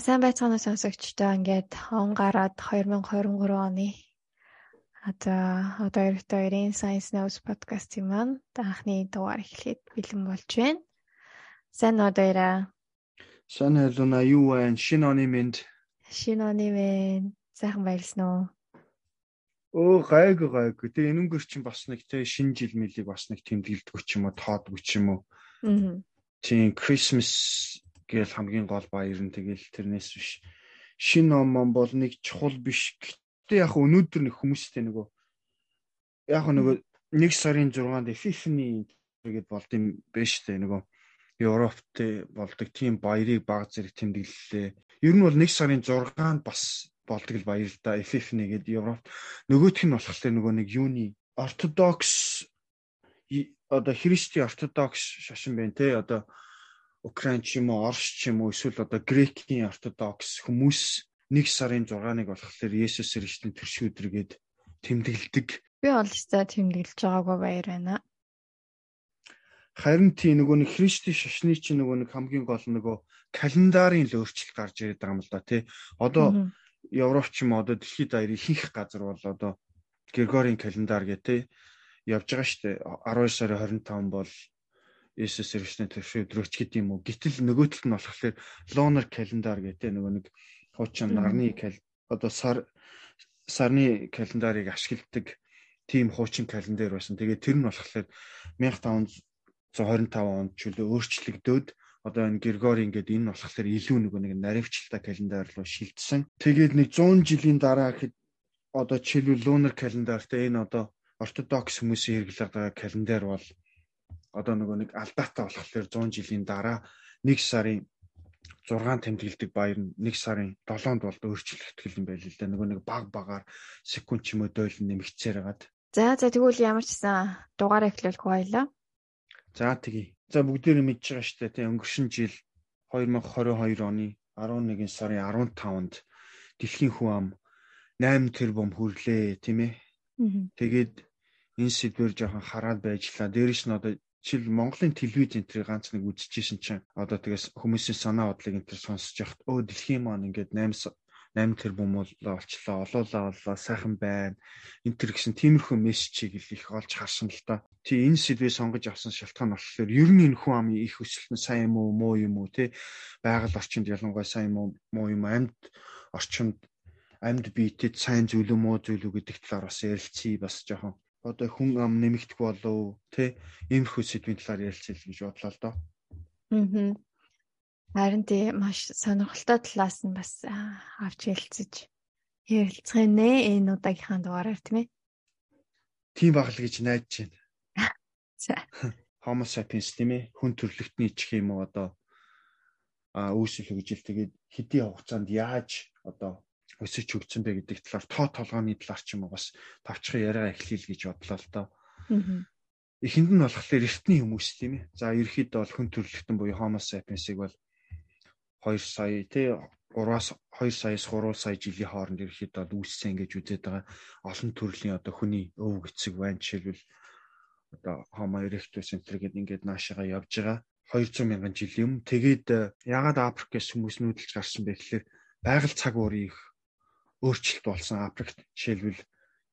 сайн байцгаана сонсогчдоо ингээд он гараад 2023 оны одоо одоо ерөөхдөө 90 Science News podcast-ийн маань анхны дугаар эхлэхэд бэлэн болж байна. Сайн одоо ирээ. Сайн хэлүнэ юу вэ? Шинэ оны мэнд. Шинэ оны мэнд. Сайхан баярлсан уу? Оо гайг гайг. Тэгээ энэнгээр чинь бас нэг те шинэ жил мэлийг бас нэг тэмдэглэдэг ч юм уу, тоодгүй ч юм уу. Аа. Тийм Christmas гээл хамгийн гол баяр нь тэгэл тэрнээс биш шин ном бол нэг чухал биш. Гэтэ яг өнөөдөр нэг хүмүүстэй нөгөө яг нөгөө нэг сарын 6-нд Эфифний гэд болд юм биш үү нөгөө Европт болдог тийм баярыг баг зэрэг тэмдэглэлээ. Ер нь бол нэг сарын 6-нд бас болдог л баяр л да Эфифний гэд Европт нөгөөх нь болохоор нөгөө нэг юуны ортодокс одоо христийн ортодокс шашин байна те одоо Украин ч юм уу, Орос ч юм уу, эсвэл одоо Грекийн ортодокс хүмүүс нэг сарын 6-ныг болохоор Есүс Христийн төрш өдргээд тэмдэглэдэг. Би бол өстой тэмдэглэж байгаагүй баяр байна. Харин тийм нөгөө нэг Христийн шашны чинь нөгөө нэг хамгийн гол нөгөө календарын л өөрчлөлт гарч ирээд байгаа юм л да тий. Одоо Европ ч юм одоо дэлхийд даяар ихэнх газар бол одоо Григорийн календар гэх тий явж байгаа шүү дээ. 12 сарын 25 бол Иесус Христосийн төршөө өдрөөч гэдэг юм уу. Гэтэл нөгөө талд нь болохоор лунар календар гэдэг нөгөө нэг хуучин нарны одоо сар сарны календарыг ашигладаг тийм хуучин календар байсан. Тэгээд тэр нь болохоор 1525 онд ч үлээ өөрчлөгдөөд одоо энэ Григорийн гэдэг энэ болохоор илүү нөгөө нэг наривчлалтай календар руу шилжсэн. Тэгээд нэг 100 жилийн дараа гэхэд одоо жишээлбэл лунар календартай энэ одоо ортодокс хүмүүсийн хэрэглээд байгаа календар бол одоо нөгөө нэг алдаатай болохоор 100 жилийн дараа 1 сарын 6 тэмдэглэдэг баяр нь 1 сарын 7-нд болд өөрчлөгдөх юм байл л да. Нөгөө нэг баг багаар секунд ч юм уу дойл нэмэгцээр хагаад. За за тэгвэл ямар ч гэсэн дугаараа эхлүүлэх байлаа. За тэгье. За бүгдээрээ мэдж байгаа шүү дээ. Тэ өнгөршин жил 2022 оны 11 сарын 15-нд дэлхийн хүн ам 8 тэрбум хүрлээ тийм ээ. Тэгээд энэ сэдвэр жоохон хараад байжлаа. Дээрээс нь одоо жишээл Монголын телевиз энтрийг ганц нэг үзчихсэн чинь одоо тэгээс хүмүүсийн санаа бодлыг энтер сонсож яхад өө дэлхийн маань ингээд 8 8 тэрбум болчлоо олоолаа боллоо сайхан байна энтер гэсэн тиймэрхүү мессежийг их олж харсан л да. Тий энэ сэдвээ сонгож авсан шалтгаан болохоор ер нь энэ хүн амын их өсөлт нь сайн юм уу муу юм уу тий? Байгаль орчинд ялангуяа сайн юм уу муу юм амьд орчинд амьд биетэд сайн зүйл үү муу зүйл үү гэдэг талаар бас ярилцъя бас жоохон одоо хүн ам нэмэгдэх болов те иймэрхүү сэдвийн талаар ярилцъя гэж бодлоо л доо. Аа. Харин тий маш сонирхолтой талаас нь бас авч ярилцаж ярилцах нэ энэ удаагийнхаа дугаараар тийм ээ. Тийм баг л гэж найдаж байна. За. Homo sapiens тийм ээ хүн төрлөختний чих юм уу одоо а үүсэл хөгжил тэгээд хэдийн хугацаанд яаж одоо өсөж хөгжсөн бэ гэдэг талаар тоо толгооны талаар ч юм уу бас тавчхан яриа эхлэе гэж бодлоо л доо. Эхэнд нь болохоор эртний хүмүүс тийм ээ. За ерөөхдөө бол хүн төрлөختөн буюу Homo sapiens-ыг бол 2 сая тий 3-аас 2 саяас 3 сая жилийн хооронд ерөөхдөө үүссэн гэж үзээд байгаа. Олон төрлийн одоо хүний өв гэцэг байна. Жишээлбэл одоо Homo erectus энэ гэдэг ингээд наашаага явж байгаа. 200 мянган жилийн өмнө тэгээд э, ягаад Африкээс хүмүүс нүүдэлж гарсан бэ гэхээр байгаль цаг уурын их өөрчлөлт болсон Африкт жишээлбэл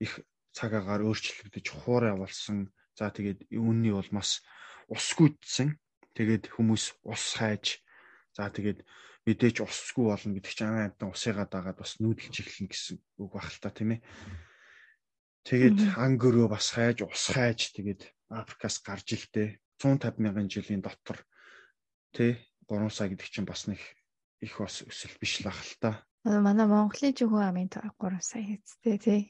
их цаг агаар өөрчлөгдөж хуурай болсон. За тэгээд үүний бол бас усгүйдсэн. Тэгээд хүмүүс ус хайж за тэгээд мэдээж усгүй болно гэдэг чинь амин амтан усыгаа дагаад бас нүүдэлж эхэлнэ гэсэн үг баг л та тийм ээ. Тэгээд ангөрөө бас хайж ус хайж тэгээд Африкаас гарч илтээ 150 мянган жилийн дотор тий 3 сая гэдэг чинь бас нэг их бас өсөл биш л ах л та. Манай Монголын жихүү амын 3 сая хэвчтэй тий.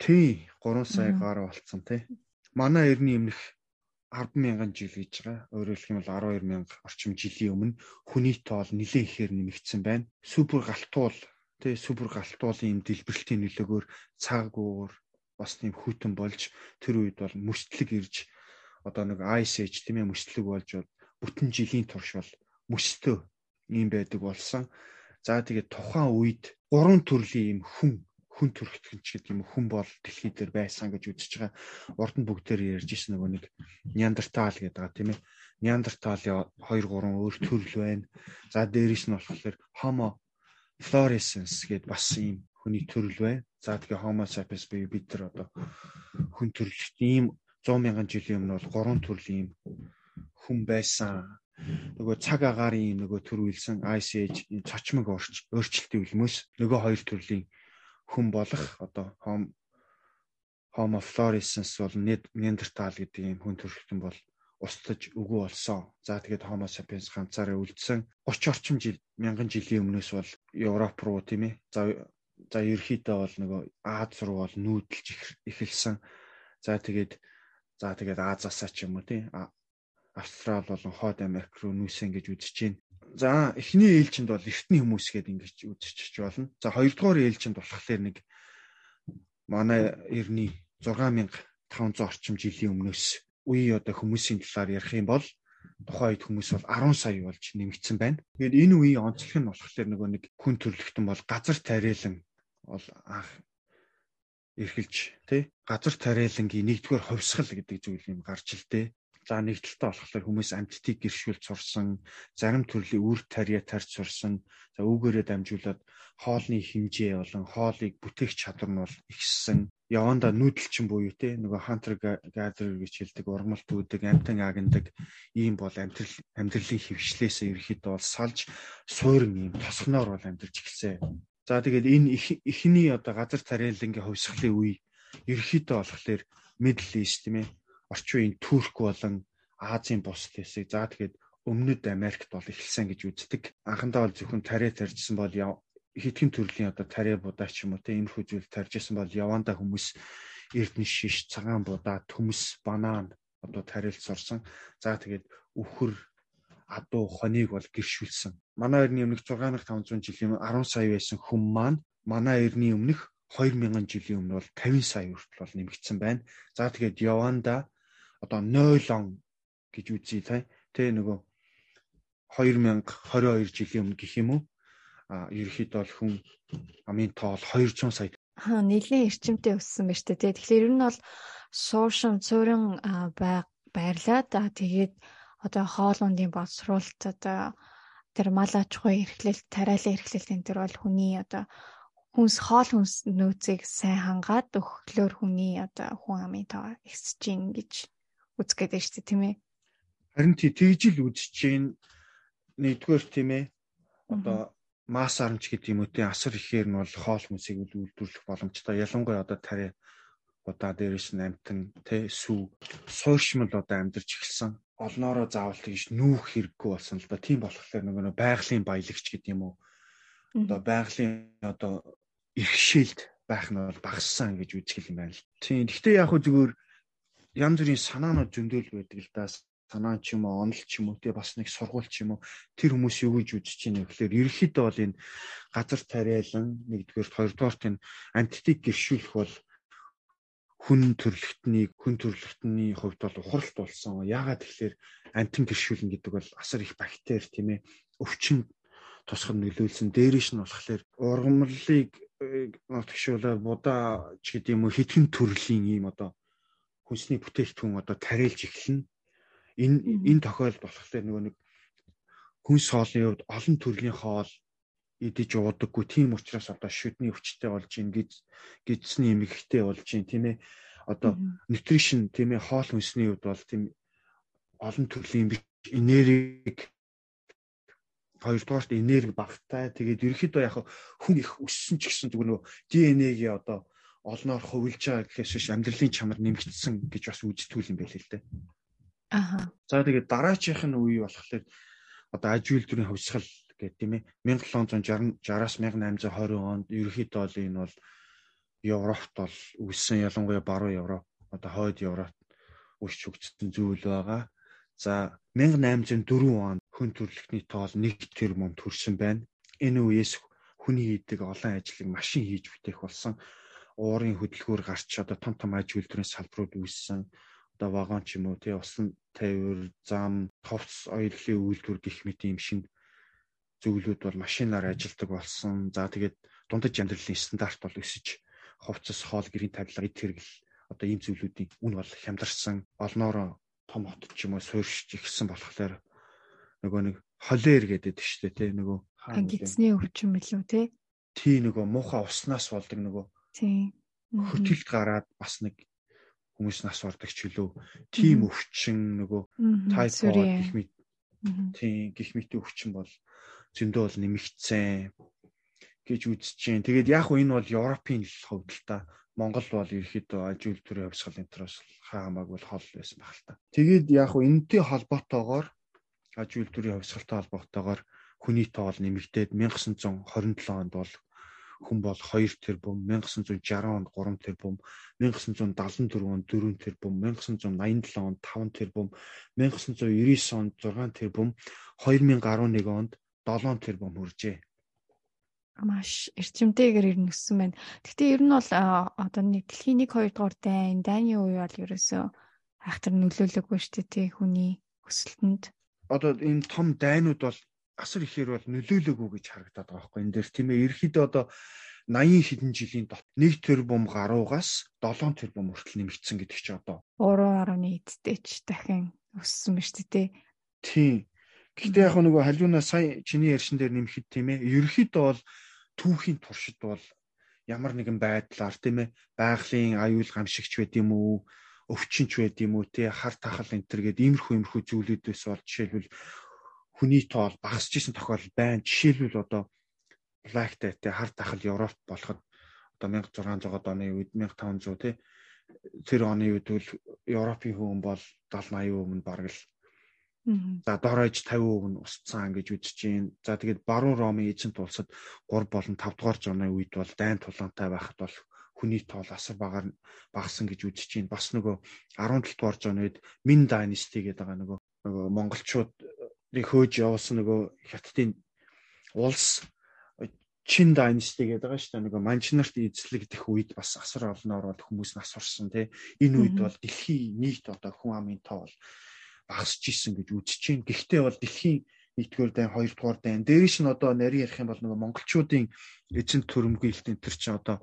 Тий 3 сая гар болцсон тий. Манай эртний өмнөх 10 мянган жил гэж байгаа. Өөрөөр хэлэх юм бол 12 мянга орчим жилийн өмнө хүний тоол нэлээд ихээр нэмэгдсэн байна. Супер галтуул тий супер галтуулын юм дэлбэрэлтийн нөлөөгөөр цаг уур бас тийм хүйтэн болж тэр үед бол мөстлөг ирж одоо нэг ice age тийм ээ мөстлөг болж бүтэн жилийн турш бол мөстөө юм байдаг болсон. За тэгээд тухайн үед гурван төрлийн юм хүн хүн төрөлхтөнч гэдэг юм хүн бол дэлхий дээр байсан гэж үзэж байгаа. Урд нь бүгдээр ярьж ирсэн нөгөө нэг Неандертал гэдэг байгаа тийм ээ. Неандерталын 2 3 өөр төрөл байна. За дээрээс нь болохоор Homo fluorescence гэдээ бас ийм хүний төрөл байна. За тэгээ Homo sapiens буюу бид нар одоо хүн төрөлхт ийм 100 мянган жилийн өмнө бол гурван төрлийн хүн байсан. Нөгөө цаг агаарын нөгөө төр үйлсэн Ice Age цочмог өөрчлөлтийн үлмөөс нөгөө хоёр төрлийн хүн болох одоо Homo florescens бол Neanderthal гэдэг ийм хүн төрөлхтөн бол устдаж үгүй болсон. За тэгээд Homo sapiens ганцаараа үлдсэн 30 орчим жил мянган жилийн өмнөөс бол Европ руу тийм ээ. За за ерхийдээ бол нөгөө Аз руу бол нүүдэлж эхэлсэн. За тэгээд за тэгээд Азаасаа ч юм уу тийм Австрал болон Хойд Америк руу нүүсэн гэж үзэж байна. За эхний ээлжинд бол эртний хүмүүс гээд ингэж үзчихэж болно. За хоёрдугаар ээлжинд болохоор нэг манай эртний 6500 орчим жилийн өмнөөс үе одоо хүмүүсийн талаар ярих юм бол тухайн үед хүмүүс бол 10 сая болж нэмэгдсэн байна. Тэгээд энэ үеийн онцлог нь болохоор нөгөө нэг хүн төрлөختөн бол газар тариалан бол анх эрхэлж тий газар тариалангийн нэгдүгээр хувьсгал гэдэг зүйл юм гарч илтээ. За нэг талтай болохоор хүмүүс амьтдыг гэршүүлж сурсан, зарим төрлийн үр тариа тарьж сурсан. За үүгээрээ дамжуулаад хоолны хэмжээ болон хоолыг бүтээх чадвар нь бол ихссэн. Яванда нүүдэлчин буюу те нөгөө hunter gatherer гэж хэлдэг ургамал дүүдэг, амтан агнадаг ийм бол амьдрал амьдралын хөвшлээс ерөөхдөө бол салж суурин ийм тосгоноор бол амьдарч эхэлсэн. За тэгээд энэ эхний одоо газар тариалангийн хувьсгалын үе ерөөхдөө болохоор Middle East тийм ээ орчин үеийн Турк болон Азийн бус хэсэг за тэгээд өмнөд Америкт бол эхэлсэн гэж үздэг. Анхандаа бол зөвхөн тариа тарьжсэн бол хитгэн төрлийн одоо тариа будаа ч юм уу те иймэрхүү зүйл тарьжсэн бол яванда хүмүүс эрдэнэ шиш, цагаан будаа, төмс, банан одоо тариалж сурсан. За тэгээд үхэр адуу хоныг бол гэршүүлсэн. Манай эртний өмнөх 6500 жилийн 10 сая байсан хүн маань манай эртний өмнөх 2000 жилийн өмнө бол 50 сая хүртэл бол нэмэгдсэн байна. За тэгээд Яванда одоо 0 он гэж үзье та. Тэ нөгөө 2022 жилийн өмнө гэх юм уу? А ерөөхдөө бол хүн амын тоол 200 сая. Аа нэлийн эрчимтэй өссөн ба штэ тий. Тэгэхээр ер нь бол сууршин цөөрөн байрлаад тэгээд одоо хоолундын боловсруулалт одоо тэр мал аж ахуй эрхлэлт, тариалан эрхлэлт энэ төр бол хүний одоо хүнс хоол хүнс нөөцийг сайн хангаад өгөхлөөр хүний одоо хүн амын тоо ихсэж гин гэж үзгээд шүү дээ тийм ээ. Харин тий тэгж л үзэж чинь нэгдүгээр тийм ээ. Одоо масс арамч гэдэг юм уу тий асар ихээр нь бол хоол хүнсийг үйлдвэрлэх боломжтой. Ялангуяа одоо тари удаа дээрээс нь амтан тий сүү сууршмал одоо амьдарч эхэлсэн. Олноороо заавал тэгж нүүх хэрэггүй болсон л да. Тийм болохоор нөгөө байгалийн баялагч гэдэг юм уу. Одоо байгалийн одоо иргэшээлд байх нь бол багассан гэж үзэх юм байна л. Тийм. Гэхдээ яг хөө зүгээр янз бүрийн санаанууд зөндөл байдаг л да санаа ч юм уу, онол ч юм уу, тэгээ бас нэг сургууль ч юм уу тэр хүмүүс юу гэж үзэж байна гэхээр ерөнхийдөө бол энэ газар тариалан нэгдүгээр, хоёрдугаар нь амьтдыг гэршүүлэх бол хүн төрлөختний хүн төрлөختний хувьд бол ухралт болсон. Яагаад тэгэхээр амтан гэршүүлэн гэдэг бол асар их бактери тийм ээ өвчин тусгам нөлөөлсөн. Дээрээс нь болохоор ургамлыг э, нутгшуулаад будаа ч гэдэм юм хитгэн төрлийн ийм одоо хүнсний бүтээгдэхүүн одоо тариалж эхэлнэ. Энэ энэ тохиолдолд болохоор нөгөө нэг хүнс хоолны хувьд олон төрлийн хоол идэж уудаггүй. Тийм учраас одоо шүдний өвчтэй болж ин гэж гидсний эмэгтэй болж ин тийм ээ. Одоо нутришн тийм ээ хоол хүнсний хувьд бол тийм олон төрлийн энерги хоёрдугаарт энерги багтай тэгээд ерөөхдөө яг хүн их өссөн ч гэсэн зүгээр нөгөө ДНХ-гийн одоо олноор хувилж байгаа гэхээс биш амьдралын чанар нэмэгдсэн гэж бас үздэггүй юм байл л дээ. Аа. За тэгээд дараачих нь үе болохоор одоо аж үйлдвэрийн хувьсгал гэдэг тийм ээ 1760-аас 1820 онд ерөнхийдөө бол энэ бол Европт бол үссэн ялангуяа баруун Европ одоо хойд Европт өсч хөгжсөн зүйл байгаа. За 1804 онд хүн төрөлхтний тоол 1 тэрбум төрсэн байна. Энэ үеэс хүний хийдэг олон ажлыг машин хийж бүтээх болсон уурын хөдөлгөөр гарч одоо том том аж үйлдвэрийн салбарууд үүссэн одоо вагон ч юм уу тий усан тайвар зам товц оёлын үйлдвэр гэх мэт юм шинэ зөвлүүд бол машинаар ажилдаг болсон. За тэгээд дундаж амьдралын стандарт бол өсөж хувцас хоол гэрийн тавилга эд хэрэгэл одоо ийм зүйлүүдийн үн бол хямдарсан. Олноороо том хот ч юм уу суурьшиж ихсэн болохоор нөгөө нэг холер гэдэг дээ тий нөгөө Гидсний өвчин билүү те? Тий нөгөө муухай уснаас болдог нөгөө. Тий. Хөтөлд гараад бас нэг хүмүүс нас ордог ч үлээ. Тим өвчин нөгөө тайфод гэх мэт тий гих мэтийн өвчин бол зөндөө бол нэмэгдсэн гэж үзэж जैन. Тэгээд яг уу энэ бол Европын хувьд л та Монгол бол ерөөхдөө аж үйлдвэрийн хувьсгал энтерос хаамаг бол хол байсан баг л та. Тэгээд яг уу энэтэй холбоотойгоор аж үйлдвэрийн хувьсгалтай холбоотойгоор хүний тоол нэмэгдээд 1927 онд бол хүн бол 2 тэрбум 1960 онд 3 тэрбум 1974 онд 4 тэрбум 1987 онд 5 тэрбум 1999 онд 6 тэрбум 2011 онд 7 тэрбум хүржээ. Маш эрчимтэйгээр ер нь өссөн байна. Гэхдээ ер нь бол одоо нэг дэлхийн 1 2 дугаар дайн, дайны үе бол ерөөсөө айхтар нөлөөлөггүй шүү дээ тий хүний өсөлтөнд. Одоо энэ том дайнууд бол асар ихээр бол нөлөөлөөгүй гэж харагдаад байгаа байхгүй. Энэ дээр тийм ээ ерөөхдөө одоо 80 хэдэн жилийн дот 1 тэрбум гаруугаас 7 тэрбум хүртэл нэмэгдсэн гэдэг чи одоо 3.1 эдтэй ч дахин өссөн ба шүү дээ тийм. Гэхдээ яг нөгөө халиунаа сая чиний ярьсан дээр нэмэхэд тийм ээ ерөөхдөө бол түүхийн туршид бол ямар нэгэн байдлаар тийм ээ байгалийн аюул гамшигч байд юм уу өвчнч байд юм уу тий хар тахал энэ төр гээд иймэрхүү иймэрхүү зүйлүүдээс бол жишээлбэл хүний тоол багасч исэн тохиолдол байна. Жишээлбэл одоо Black-тай те хар тахал Европ болоход одоо 1600 оны үед 1500 те тэр оны үед бол Европын хүн бол 70 80% өмнө бараг л За доройж 50% нь усцсан гэж үзэж байна. За тэгээд баруун Ромын эзэнт улсад 3 болон 5 дугаар зууны үед бол дайн тулаантай байхад бол хүний тоол асар багаар багасан гэж үзэж байна. Бас нөгөө 17 дугаар зууны үед Мин дайнасти гэдэг байгаа нөгөө нөгөө монголчууд хөөж явуулсан нөгөө хятадын улс чин дайнасти гэдэг байгаа шүү дээ. Нөгөө манчнарт эзлэгдэх үед бас асар олон ороод хүмүүс нас орсон тий. Энэ үед бол дэлхийн нийт одоо хүн амын тоо бол багасч исэн гэж үзэж байна. Гэхдээ бол дэлхийн нэгдүгээр дай, хоёрдугаар дай. Дээрээс нь одоо нарийн ярих юм бол нөгөө монголчуудын эзэнт төрөмгөөлөлтөнд тэр чинь одоо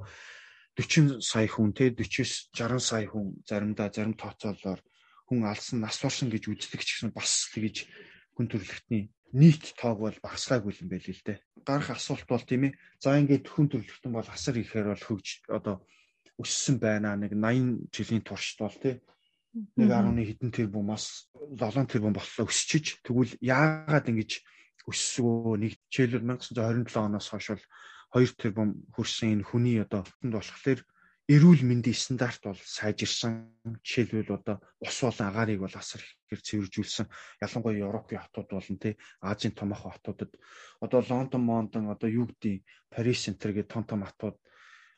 40 сая хүн те 40 60 сая хүн заримдаа зарим тооцоолоор хүн алсан нас орсон гэж үздэг ч гэсэн бас тэгэж хүн төрөлхтний нийт тоог бол багасгаагүй юм байл л дээ. Гарах асуулт бол тийм ээ. За ингээд хүн төрөлхтөн бол асар ихээр бол хөгж одоо өссөн байна. Нэг 80 жилийн туршид бол тийм 1.1 хэдэн тэрбумаас 7 тэрбум боллоо өсчиж тэгвэл яагаад ингэж өссөө нэг жишээлбэл 1927 оноос хойш бол 2 тэрбум хүрсэн энэ хүний одоо болохоор эрүүл мэндийн стандарт бол сайжирсан. Жишээлбэл одоо ус болон агаарыг бол асар ихээр цэвэржүүлсэн. Ялангуяа Европын хотууд болон тий Азийн томоохон хотуудад одоо Лондон, Мондон одоо юу гэдэг Парис центр гэдэг том том хотууд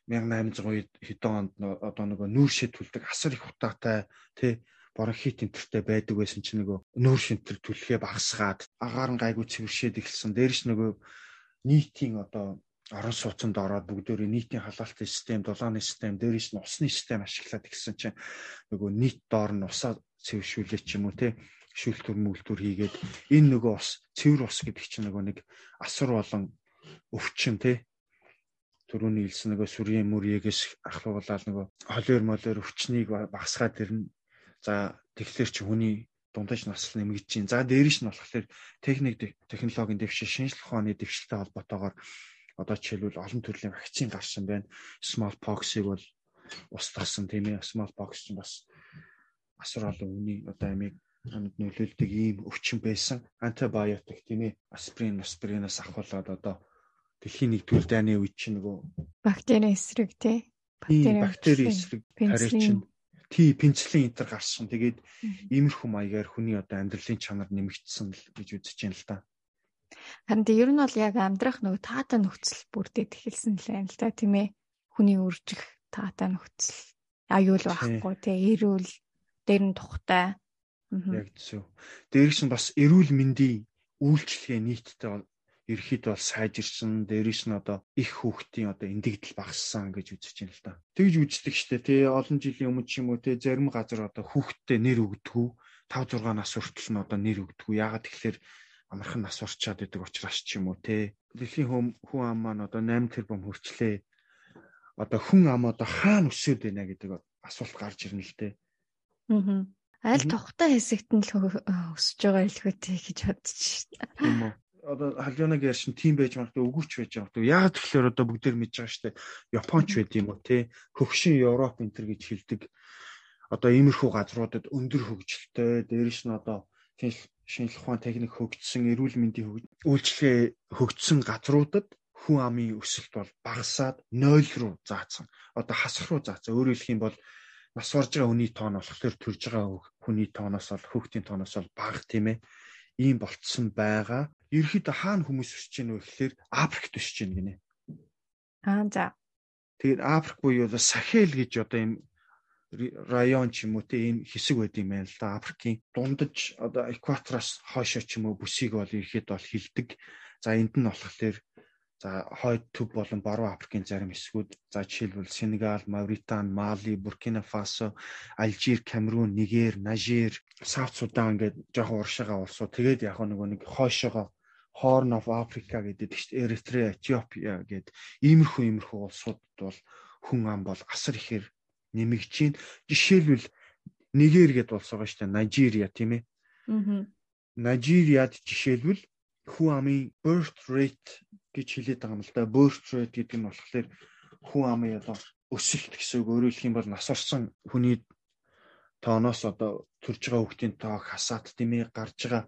1800 хэдэн онд одоо нөгөө нүүр шидүүлдэг асар их утаатай тий бронхит энтертэй байдаг байсан чинь нөгөө нүүр шинтер түлхээ багасгаад агаар нь гайгүй цэвэршээд эхэлсэн. Дээрс нөгөө нийтийн одоо орон сууцнд ороод бүгдөө нийтийн халаалтын систем, дулааны систем, дээрээс нь усны систем ашиглаад гисэн чинь нөгөө нийт доор нь усаа цэвэршүүлээ ч юм уу те шүүлтүр мүлтүр хийгээд энэ нөгөө ус цэвэр ус гэдэг чинь нөгөө нэг асар болон өвчин те түрүүний хэлсэн нөгөө сүрийн мөрийгээс ахлуулаад нөгөө холиор молоор өвчнийг багасгаад ирнэ. За тэгэхээр чи хүний дундаж наслал нэмэгдэж чинь. За дээрээс нь болохоор техник технологийн дэвшил шинжлэх ухааны дэвшилтэй холбоотойгоор одоо жишээлбэл олон төрлийн вакцин гарсан байна. Smallpox-ыг бол устгасан тийм ээ. Smallpox чинь бас асар олон үний одоо амийг амьд нөлөөлдөг ийм өвчин байсан. Антибиотик тийм ээ. Асприн, аспринаас ахуулаад одоо дэлхийн нэгдүгээр дайны үед чинь нөгөө бактерийн эсрэг тий. Бактери эсрэг тариачин тий пенцилин энтер гарсан. Тэгээд иймэрхүү маягаар хүний одоо амьдралын чанар нэмэгдсэн л гэж үзэж байна л да. Харин тэг ер нь бол яг амьдрах нөгөө таатай нөхцөл бүрдээд эхэлсэн л байна л да тийм ээ. Хүний үржих таатай нөхцөл аюул байхгүй тий эрүүл дээр нь тухтай. Яг зөв. Дээрээс нь бас эрүүл мэндийн үйлчлэгээ нийтдээ ерхэд бол сайжирсан дээрээс нь одоо их хүүхдийн одоо эндэгдэл багассан гэж үзэж байна л да. Тэгж үздэг штэ тий олон жилийн өмнө ч юм уу тий зарим газар одоо хүүхдтэй нэр өгдөггүй 5 6 нас хүртэл нь одоо нэр өгдөггүй. Яагаад тэгэхээр амархан нас орчаад идэг учраас ч юм уу те. Дэлхийн хүн хүн ам маань одоо 8 тэрбум хүрчлээ. Одоо хүн ам одоо хаана өсөд байна гэдэг асуулт гарч ирнэ л те. Аа. Аль тухтай хэсэгт нь л өсөж байгаа илгүүтэй гэж бодчих. Тийм үү. одоо халионаг ярьсан тим байж магадгүй өгөөч байж магадгүй. Яг тэгэхээр одоо бүгдээр мэдж байгаа штэ. Японч байд юм уу те. Хөгшин Европ энэ төр гэж хэлдэг. Одоо иймэрхүү газруудад өндөр хөгжилтэй дээрэс нь одоо шинжлэх ухаан техник хөгжсөн, эрүүл мэндийн үйлчлэгээ хөгжсөн газруудад хүн амын өсөлт бол багасаад 0 руу заасан. Одоо хасах руу заасан. Өөрөөр хэлэх юм бол нас орж байгаа хүний тоон болохоор төрж байгаа хүний тооноос бол хүүхдийн тооноос бол бага тийм ээ. Ийм болцсон байгаа. Ерхэд хаана хүмүүс өсөж гэнэ вэ гэхээр Африкт өсөж гэнэ гинэ. Аа за. Тэгээд Африк буюу Сахел гэж одоо ийм район ч юм уу тийм хэсэг байд юм байна л да. Африкийн дундаж одоо экватороос хойшоо ч юм уу бүсийг бол ирэхэд бол хилдэг. За энд нь болохоор За хойд төв болон баруун Африкийн зарим хэсгүүд за жишээлбэл Сенегал, Мавритан, Мали, Буркина Фасо, Алжир, Камерун, Нигер, Нажер, Саут Судан ингээд жоохон уршигаа улсууд тэгээд яг нөгөө нэг хойшоогоо Horn of Africa гэдэг чинь Эритре, Этиопия гэдэг иймэрхүү иймэрхүү улсуудад бол хүн ам бол асар ихээр нэмэгдэж байна. Жишээлбэл улс байгаа шүү дээ. Нажириа тийм ээ. Аа. Нажириад жишээлбэл хүн амын birth rate гэж хэлээд байгаа юм л да. Birth rate гэдэг нь болохоор хүн амын одоо өсөлт гэсэн үг. Өөрөөр хэлэх юм бол нас орсон хүний тооноос одоо төрж байгаа хүүхдийн тоо хасаад тийм ээ гарч байгаа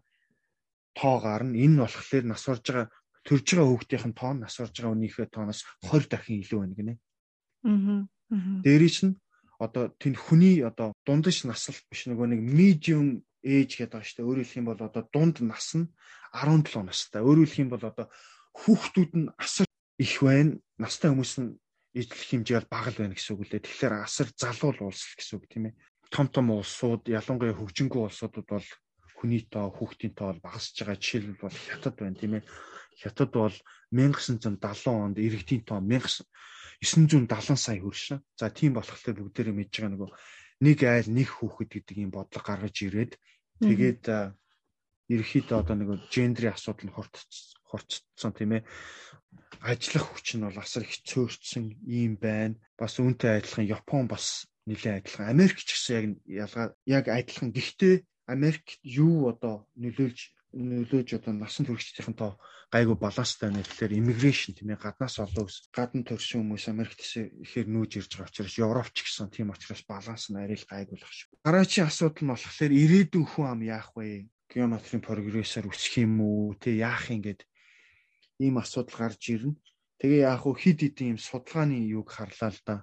тоо гарна. Энэ нь болохоор нас орж байгаа төрж байгаа хүүхдийн тоо нас орж байгаа хүнийхээ тооноос 20 дахин илүү байна гинэ. Аа. Дээрээс нь одоо тэн хүний одоо дундаж наслт биш нөгөө нэг medium age гэдэг байгаа шүү дээ. Өөрөөр хэлэх юм бол одоо дунд нас нь 17 настай. Өөрөөр хэлэх юм бол одоо хүүхдүүд нь асар их байна. Настай хүмүүс нь ижлэх хэмжээ бол бага л байна гэсэн үг лээ. Тэгэхээр асар залуу улс гэсэн үг тийм ээ. Том том улсууд ялангуяа хөгжингүй улсуудад бол хүний тоо хүүхдийн тоо бол багасж байгаа жишээлбэл бол хятад байна тийм ээ. Хятад бол 1970 онд иргэдийн тоо 1970 сая хүрсэн. За тийм болохоор бүгдээрээ мэдж байгаа нөгөө нэг айл нэг хүүхэд гэдэг ийм бодлого гаргаж ирээд тэгээд ерөөхдөө одоо нэг гендрийн асуудал нь хурцсан тийм ээ. Ажиллах хүч нь бол асар их цөөрцсөн юм байна. Бас үүнтэй адилхан Япон бас нэлээд адилхан. Америк ч гэсэн яг ялгаа яг адилхан. Гэхдээ Америк юу одоо нөлөөлж нөлөөж одоо насан туршидтайхан тоо гайгүй баланстай байна гэхээр иммиграшн тийм ээ гаднаас олон ус гадна төрсэн хүмүүс Америкт ихээр нүүж ирж байгаа учраас Европч гэсэн тийм учраас баланс нь арай л гайгүй л шүү. Дараагийн асуудал нь болохоор ирээдүйн хүн ам яах вэ? Геометрийн прогрессор үсэх юм уу? Тэ яах юм гээд ийм асуудал гарч ирнэ. Тэгээ яах вэ? Хид хидийн ийм судалгааны юг харлаа л да.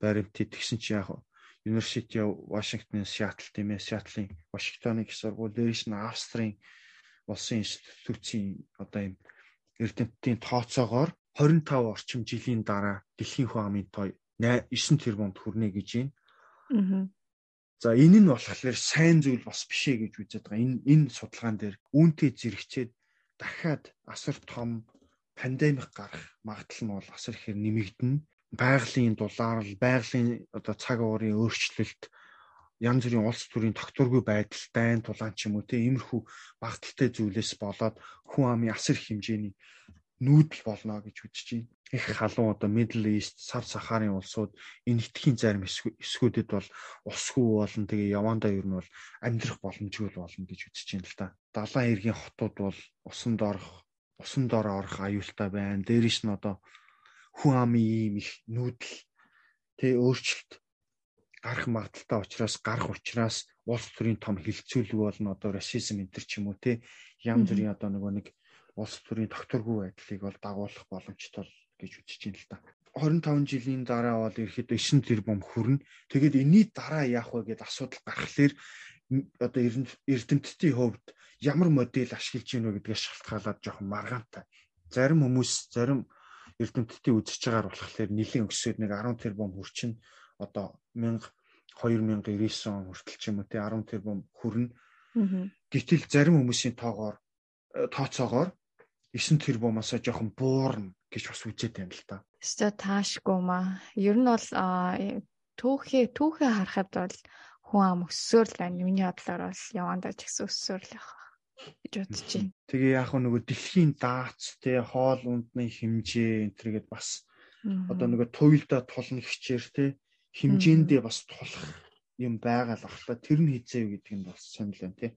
Баримтыг тэгсэн чи яах вэ? University of Washington Seattle тийм ээ Seattle-ийн Вашингтоны их сургууль дээрээс нь Австрийн улсын институцийн одоо юм эрдэмтдийн тооцоогоор 25 орчим жилийн дараа дэлхийн хүн амын тоо 9 тэрбумд хүрнэ гэж байна. Аа. За энэ нь болохоор сайн зүйл бас биш ээ гэж үзээд байгаа. Энэ энэ судалгаан дээр үүнтэй зэрэгцээд дахиад асар том пандемик гарах магадлал нь бол асар ихээр нэмэгдэнэ. Байгалийн дулаалал, байгалийн одоо цаг уурын өөрчлөлт янз бүрийн улс төрийн тогтворгүй байдал дайн тулаан ч юм уу те иймэрхүү багталтай зүйлээс болоод хүн амын асар их хэмжээний нүүдэл болно гэж үзэж байна. Их халуун одоо Middle East, Сав Сахарын улсууд энэ этхийн зарим эсгүүдэд бол усгүй болон тэгээ явандаа ер нь бол амьдрах боломжгүй болно гэж үзэж байна л да. Далайн эргийн хотууд бол усанд орох, усан дор орох аюултай байна. Дээрээс нь одоо хүн амын ийм их нүүдэл тэ өөрчлөлт гарах магадaltaй учраас гарах учраас улс төрийн том хилцүүлэг болно одоо расизм энэ төр ч юм уу те янз бүрийн одоо нөгөө нэг улс төрийн докторгүй байдлыг бол дагуулах боломжтой гэж үзэж байна л да. 25 жилийн дараа бол ерхэд 9 тэрбум хүрнэ. Тэгээд энэний дараа яах вэ гэдээ асуудал гарахлаэр одоо эрдэмтдийн хувьд ямар модель ашиглаж гинэ гэдгээс шалтгаалаад жоохон маргаантай. Зарим хүмүүс зарим эрдэмтдийн үзэж байгаагаар болохоор нэлийн өсөд нэг 10 тэрбум хүрчин одоо 1000 2099 он хүртэл ч юм уу те 10 тэрбум хүрнэ. Гэтэл зарим хүмүүсийн тоогоор э, тооцоогоор 9 тэрбумаас жоохон буурна гэж бас үзээд байна л да. Өстө таашгүй маа. Ер нь бол түүхээ түүхээ харахад бол хүн ам өссөөр л байна. Миний бодлоор бол явандаа ч гэсэн өссөөр л явах гэж бодож байна. Тэгээ яг нөгөө дэлхийн даац те хоол ундны хэмжээ энэ төргээд бас одоо нөгөө туйлда тулна хичээр те хэмжээндээ бас тулах юм байгаа л ахлаа тэр нь хизээ гэдэг нь бас сонирхол байна тий.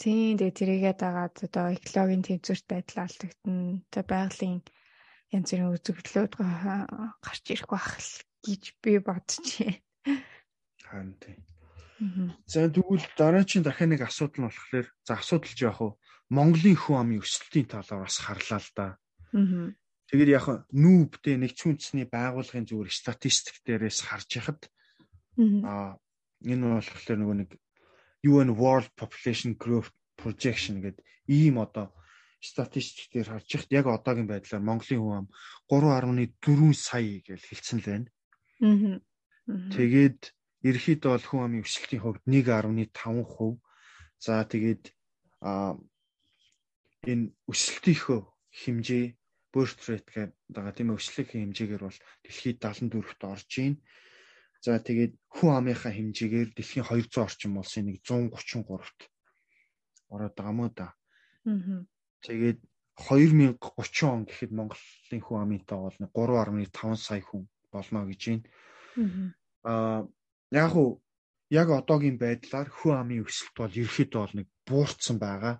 Тийм тэгээ тэрийгээ дагаад одоо экологийн тэнцвэрт байдал алдагдана. Одоо байгалийн янз бүрийн үзэгдлүүд гарч ирэх байх гэж би байна. Харин тийм. За тэгвэл дараагийн дахиад нэг асуудал нь болохоор за асуудал ч яах вэ? Монголын хүн амын өсөлтийн талаар бас харлаа л да. Тэгээд яг нүүбтэй нэгдсэн үндэсний байгууллагын зүгээр статистик дээрээс харж яхад аа энэ болохоор нөгөө нэг UN World Population Growth Projection гэдэг ийм одоо статистик дээр харж яхад яг одоогийн байдлаар Монголын хүн ам 3.4 сая гэж хэлсэн л байна. Аа. Тэгээд ерөөхдөө бол хүн амын өсөлтийн хувьд 1.5%. За тэгээд аа энэ өсөлтийнхөө хэмжээ birth rate гэдэг байгаа тийм өсөлтийн хэмжээгээр бол дэлхийд 74-т орж ийн. За тэгээд хүн амынхаа хэмжээгээр дэлхийн 200 орчим улсын нэг 133-т ороод байгаа мó да. Аа. Тэгээд 2030 он гэхэд Монголын хүн амынтай бол 3.5 сая хүн болно гэж байна. Аа яг уу яг одоогийн байдлаар хүн амын өсөлт бол ерөөхдөө бол нэг буурсан байгаа.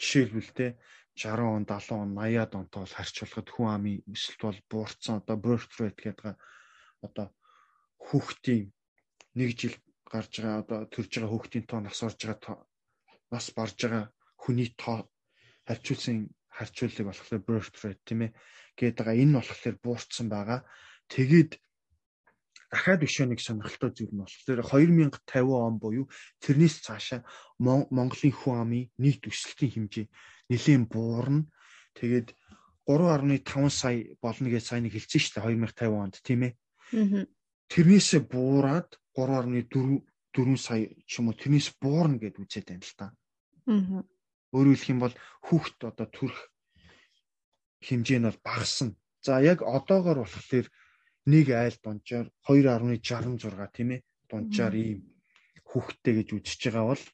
Жишээлбэл те 60 он, 70 он, 80-аад онтой бол харьцуулахад хүн амын өсөлт бол буурсан. Одоо birth rate гэдэг одоо хүүхдийн нэг жил гарч байгаа одоо төрж байгаа хүүхдийн тоо нас орж байгаа нас барж байгаа хүний тоо харьцуулсан харьцуулыг болохоор birth rate тийм ээ гээд байгаа энэ болохоор буурсан байгаа. Тэгээд дахиад өшөө нэг сонирхолтой зүйл нь болохоор 2050 он буюу тэрнээс цаашаа Монголын хүн амын нийт өсөлтийн хэмжээ нэлийн буурна. Тэгээд 3.5 сая болно гэж сайн нэг хэлсэн шүү дээ 2050 онд тийм ээ. Тэрнээсээ буураад 3.4 4 сая ч юм уу тэрнээс буурна гэд үзээд байна л та. Аа. Өөрөөр хэлэх юм бол хүүхд одоо төрөх хэмжээ нь бол багасна. За яг одоогор болохоор нэг айл дунджаар 2.66 тийм ээ дунджаар ийм хүүхдтэй гэж үзэж байгаа бол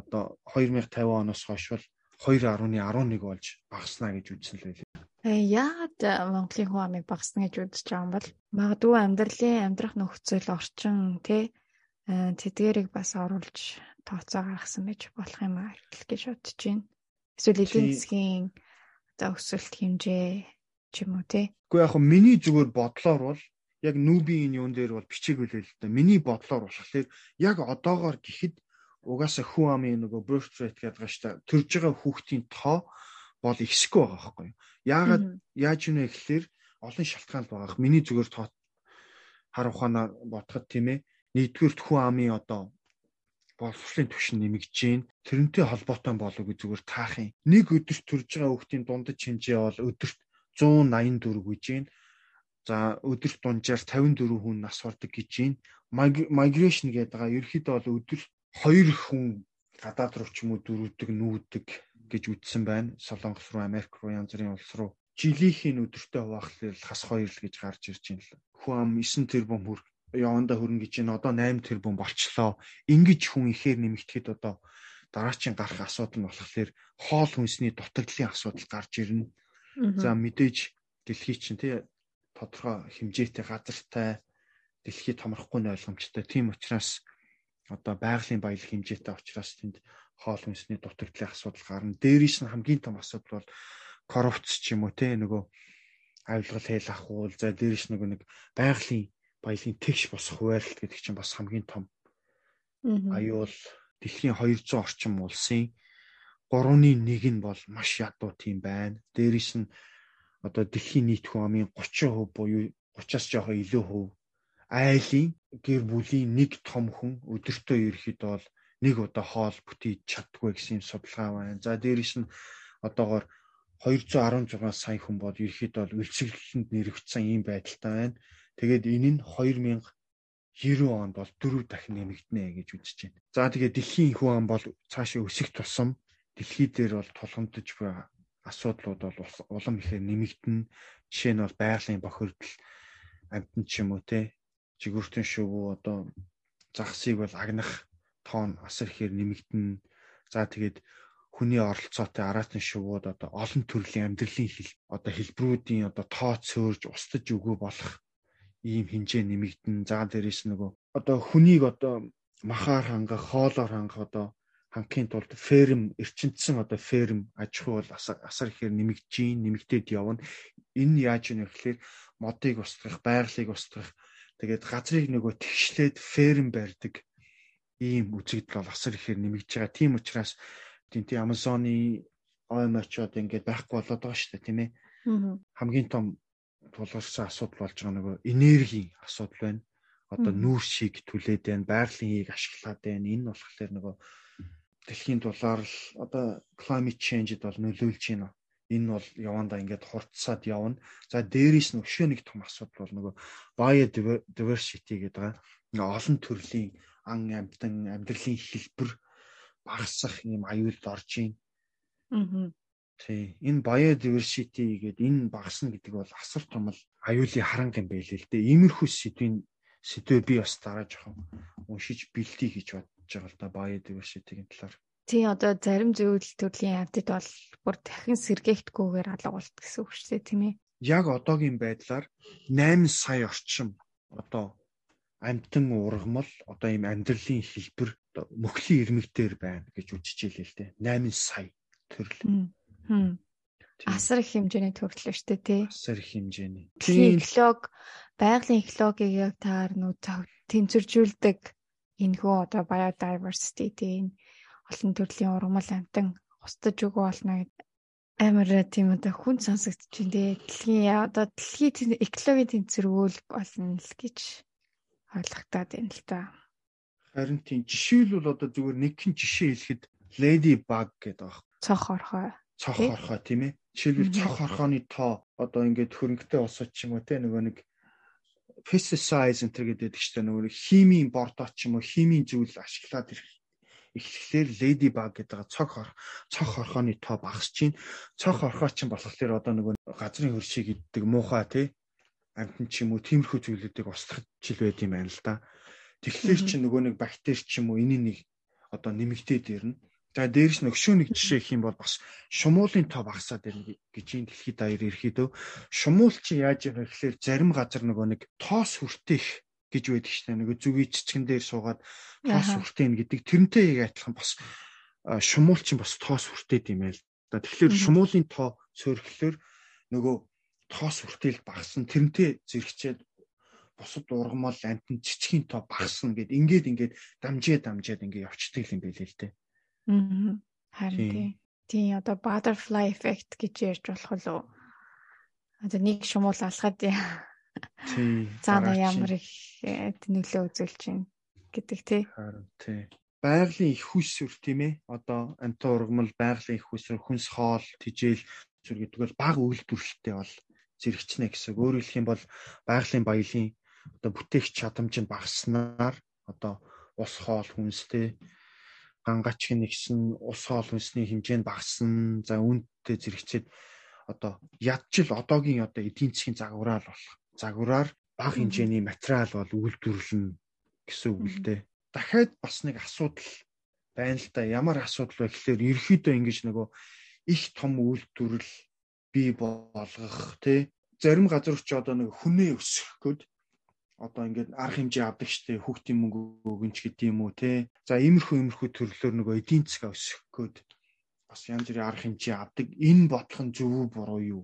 одоо 2050 оноос хойш бол 2.11 болж багаснаа гэж үзсэн л байлээ. Э яагаад Монголын хүн амыг багасна гэж үзэж байгаа юм бол магадгүй амьдралын амьдрах нөхцөл орчин тий э, тэдгэрийг бас оруулж тооцоо гаргасан байж болох юм аа гэж бодож байна. Эсвэл эдийн засгийн одоо өсөлт хэмжээ ч юм уу тий. Гэхдээ яг миний зүгээр бодлоор бол яг нүүбийн юун дээр бол бичээгүй л л да. Миний бодлоор болохоор яг одоогоор гэхэд угаасаа хүн амын нөгөө birth rate гэдэг дээ. Төрж байгаа хүүхдийн тоо бол ихсэхгүй байгаа байхгүй юу? Яагаад яаж юм бэ гэхэлэр олон шалтгаан байгаа. Миний зүгээр тоо хар ухаанаар бодоход тийм ээ. Нэгдүгээр хүн амын одоо боловсролын түвшин нэмэгдэж гин тэрнтэй холбоотой болов гэж зүгээр таах юм. Нэг өдөрт төрж байгаа хүүхдийн дундаж хэмжээ бол өдөрт 184 гэж гин. За өдөрт дунджаар 54 хүн нас ордог гэж гин. Migration гэдэг байгаа ерөөхдөө бол өдөрт хоёр хүн гадаад руу ч юм уу дөрөвдөг нүүдэг гэж үздсэн байна. Солонгос руу, Америк руу, янз бүрийн улс руу. Жилийнхийн өдөртөө хуваахлал хас хоёр л гэж гарч ирж байна л. Хүн ам 9 тэрбум хүр яванда хөрнө гэж байна. Одоо 8 тэрбум болчлоо. Ингиж хүн ихээр нэмэгдэхэд одоо дараачийн гарах асуудал нь болохоор хоол хүнсний дутагдлын асуудал гарч ирнэ. За мэдээж дэлхий чинь тий тодорхой хэмжээтэй газартай дэлхий томрохгүй нь ойлгомжтой. Тийм учраас одоо байгалийн баялаг хэмжээтэй учраас тэнд хоол хүнсний дутагдлын асуудал гарна. Дээрээс нь хамгийн том асуудал бол коррупц ч юм уу те нөгөө авилгал хэл ахуул за дээрээс нөгөө нэг байгалийн баялагын тэгш босох хуваарлт гэдэг чинь бас хамгийн том аюул дэлхийн 200 орчим улсын 3-ны 1 нь бол маш ядуу тийм байна. Дээрээс нь одоо дэлхийн нийт хүн амын 30% буюу 30-аас жоохон илүү хувь айлын гэр бүлийн нэг том хүн өдөртөө ерөөхдөө бол нэг удаа хоол бүтээж чаддгүй гэсэн судалгаа байна. За дээрэс нь одоогоор 216 сая хүн бол ерөөхдөө бол үлсгэлэнд нэрвэгдсэн ийм байдалтай байна. Тэгээд энэ нь 2090 онд бол дөрөв дахин нэмэгдэнэ гэж үзэж байна. За тэгээд дэлхийн хүн ам бол цаашаа өсөх тусам дэлхий дээр бол тулгамдж байгаа асуудлууд бол улам ихээр нэмэгдэнэ. Жишээ нь бол байгалийн бохирдол амтэн ч юм уу те жигүүртэн шувуу одоо загсыг бол агнах тоон асар ихээр нэмэгдэнэ. За тэгээд хүний оролцоотой араатан шувууд одоо олон төрлийн амьдралын хил одоо хэлбэрүүдийн одоо тоо цөөрж устж өгөө болох ийм хинжээ нэмэгдэн. За дээрээс нөгөө одоо хүнийг одоо махаар хангах, хоолоор хангах одоо ханхийн тулд ферм эрчимдсэн одоо ферм аж ахуй бол асар ихээр нэмэгдэж нэмэгдээд явна. Энэ яаж вэ гэхээр модыг устгах, байгалыг устгах тэгээд газрыг нөгөө тэгшлээд ферм барьдаг ийм үзэгдэл бол асар ихээр нэмэгдэж байгаа. Тийм учраас тийм тийм Amazon-ы OMH-од ингээд байхгүй болоод байгаа шүү дээ, тийм ээ. Хамгийн том тулгарсан асуудал болж байгаа нөгөө энергийн асуудал байна. Одоо нүүрс шиг түлээд байна, байгалийн хийг ашиглаад байна. Энэ болохоор нөгөө дэлхийн дулаар л одоо climate change-д бол нөлөөлж байна. Энэ бол явандаа ингээд хурцсаад явна. За дээрээс нь өшөө нэг том асуудал бол нөгөө biodiversity гэдэг байгаа. Ингээ олон төрлийн ан амьтан амьдралын хэлбэр багасах юм аюулд орж байна. Аа. Тий. Энэ biodiversity гэдэг энэ багасна гэдэг бол асар том л аюулын харанг юм байл л дээ. Иймэрхүү сэдвийн сэдвээ би бас дараа жоохон уншиж бэлтий гэж бодож байгаа л да biodiversity-ийн талаар. Тий одоо зарим зөвлөл төрлийн амьтад бол бүр дахин сэргээхдгүйгээр алга болт гэсэн үг шүү дээ тийм ээ. Яг одоогийн байдлаар 8 сая орчим одоо амьтан ургамал одоо ийм амьдралын хэлбэр мөхлийн ирмэгтэр байна гэж үжижээ л дээ. 8 сая төрөл. Асар их хэмжээний төгслөө шүү дээ тий. Асар их хэмжээний. Эколог байгалийн экологийг яг таар нүү тэнцвэржүүлдэг энэ хөө одоо biodiversity тийм олон төрлийн ургамал амтан устж өгөө болно гэдэг амар тийм одоо хүн сонсогдож байна тий. Дэлхийн одоо дэлхийн экологийн тэнцвэргүүл болно л гэж ойлгохтаад байна л та. Харин тийм жишээлбэл одоо зүгээр нэг хэн жишээ хэлэхэд Lady Bug гэдэг баг. Цох орхой цох хорхоо тийм ээ. Жишээлбэл цох хорхооны тоо одоо ингээд хөрөнгөтэй босоод ч юм уу те нөгөө нэг pesticides энэ гэдэг чинь нөгөө химийн бордоо ч юм уу химийн зүйл ашиглаад ирэх эхлэхээр ladybug гэдэг цог хор цог хорхооны тоо багасч чинь цог хорхоо чинь болохоор одоо нөгөө газрын хөршиг иддэг муухай тий амтэн ч юм уу тиймэрхүү зүйлүүдийг устгах жил байд юм байна л да. Тэгэхээр чи нөгөө нэг бактери ч юм уу энэ нэг одоо нэмэгдээд ирнэ. За дээрс нөгшөө нэг жишээ их юм бол бас шумуулын тоо багасаад байна гэж энэ дэлхийд даяар ерхийдөө шумуул чи яаж вэ гэхээр зарим газар нөгөө нэг тоос хүртэх гэж байдаг шнэ нөгөө зүгийн цэцгэн дээр суугаад тоос хүртэн гэдэг тэрнтэй яг адилхан бас шумуул чинь бас тоос хүртээд юм байл. За тэгэхээр шумуулын тоо цөөрхлөөр нөгөө тоос хүртэл багсан тэрнтэй зэрэгчээд бусад ургамал амтэн цэцгийн тоо багасна гэд ингээд ингээд дамжээ дамжаад ингээд явцдаг юм байлээ л дээ. Аа. Харин тий. Тий одоо butterfly effect гэж ярьж болох уу? Одоо нэг шумуул алхаад тий. Цаана ямар их э, нөлөө үзүүлж байна гэдэг тий. Харин тий. Байгалийн их хүсвэр тийм ээ. Одоо амтан ургамал байгалийн их хүсвэр хүнс хоол, тижэл зүр гэдэг бол бага үйлдвэрлэлтэй бол зэрэгчнэ гэсэн. Өөрөөр хэлэх юм бол байгалийн баялын одоо бүтээх чадамж нь багаснаар одоо ус хоол хүнстэй гангач нэгсэн ус хоол хүнсний хэмжээ нь багассан. За үүнтэй зэрэгцээд одоо ядчил одоогийн одоо эдийн засгийн загвараар болох. Загвараар бага хэмжээний материал бол үйлдвэрлэнэ гэсэн үг л дээ. Дахиад бас нэг асуудал байна л да. Ямар асуудал вэ гэхээр ерөөхдөө ингэж нөгөө их том үйлдвэрлэл бий болгох тий зарим газар ч одоо нэг хүнээ өсгөх гээд одоо ингээд арга хэмжээ авдаг штеп хүүхдийн мөнгө өгөнч гэдэг юм уу те. За иймэрхүү иймэрхүү төрлөөр нөгөө эдийн засгаа өсгөх гээд бас янз бүрийн арга хэмжээ авдаг. Энэ бодлого нь зөв үү буруу юу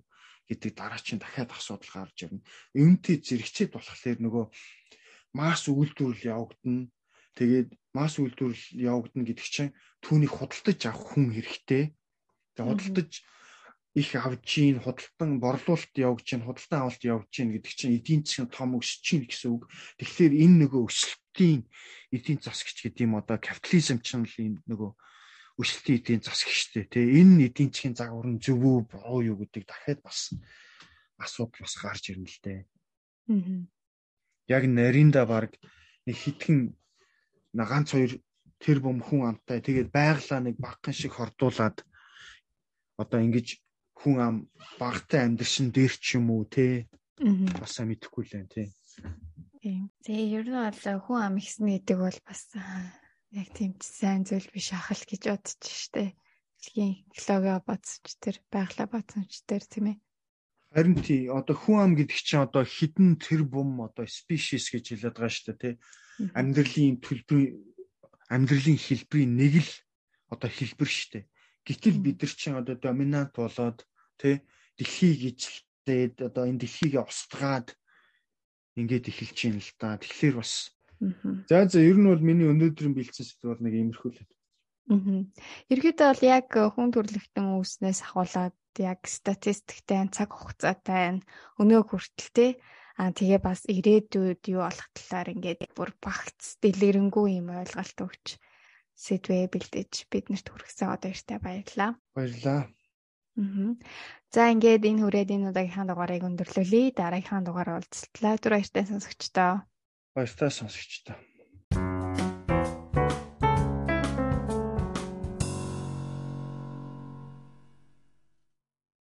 гэдэг дараа чинь дахиад асуудал гарч ирнэ. Үүнтэй зэрэгцээд болохоор нөгөө масс үйлдвэрлэл явагдана. Тэгээд масс үйлдвэрлэл явагдана гэдэг чинь түүнийг худалдаж авах хүн хэрэгтэй. Тэгээд худалдаж их авж гин худалдан борлуулалт явж гин худалдан авалт явж гин гэдэг чинь эдийн засгийн том өсөж гин гэсэн үг. Тэгэхээр энэ нөгөө өсөлтийн эдийн засгч гэдэг юм одоо капитализм чинь л энэ нөгөө өсөлтийн эдийн засгч шүү дээ. Тэ энэ эдийн засгийн загвар нь зөв үү буруу юу гэдэг дахиад бас асуудал бас гарч ирнэ л дээ. Аа. Яг нарийнда баг нэг хитгэн ганц хоёр тэр бом хүн амтай тэгээд байглаа нэг багхан шиг хордуулад одоо ингэж хүн ам багтай амьдршин дээр ч юм уу те бас мэдэхгүй л байна те. Тийм. Тэгээ ер нь бол хүн ам ихсэн гэдэг бол бас яг тийм сайн зүйл биш ахал гэж бодож штэ. Дэлхийн экологи бацч тэр байгалаа бацч тэр тийм ээ. Харин тий одоо хүн ам гэдэг чинь одоо хідэн тэр бум одоо species гэж хэлээд байгаа дээ тий. Амьдралын төлбөрийн амьдралын хэлбэрийн нэг л одоо хэлбэр штэ. Гэтэл бид нар чинь одоо доминант болоод тий дэлхийг ижлээд одоо энэ дэлхийг устгаад ингээд эхэлж байна л да. Тэгэхээр бас За за ер нь бол миний өнөөдрийн бэлдсэн сэдв бол нэг иймэрхүү л. Аа. Ерөнхийдөө бол яг хүн төрөлхтөн үүснээс ахуулаад яг статистиктэй цаг хугацаатай өнөө хүртэл те аа тэгээ бас ирээдүйд юу болох талаар ингээд бүр багц дэлгэрэнгүй юм ойлголт өгч сэдвээ бэлдэж биднэрт хүргэсэн одоо иртэй баярлаа. Баярлаа. Аа. За ингээд энэ хүрээд энэ удаагийнхаа дугаарыг өндөрлүүлье. Дараагийнхаа дугаараар уулзтлаа. Түр баяртай сонсогчдоо. Баяртай сонсогчдоо.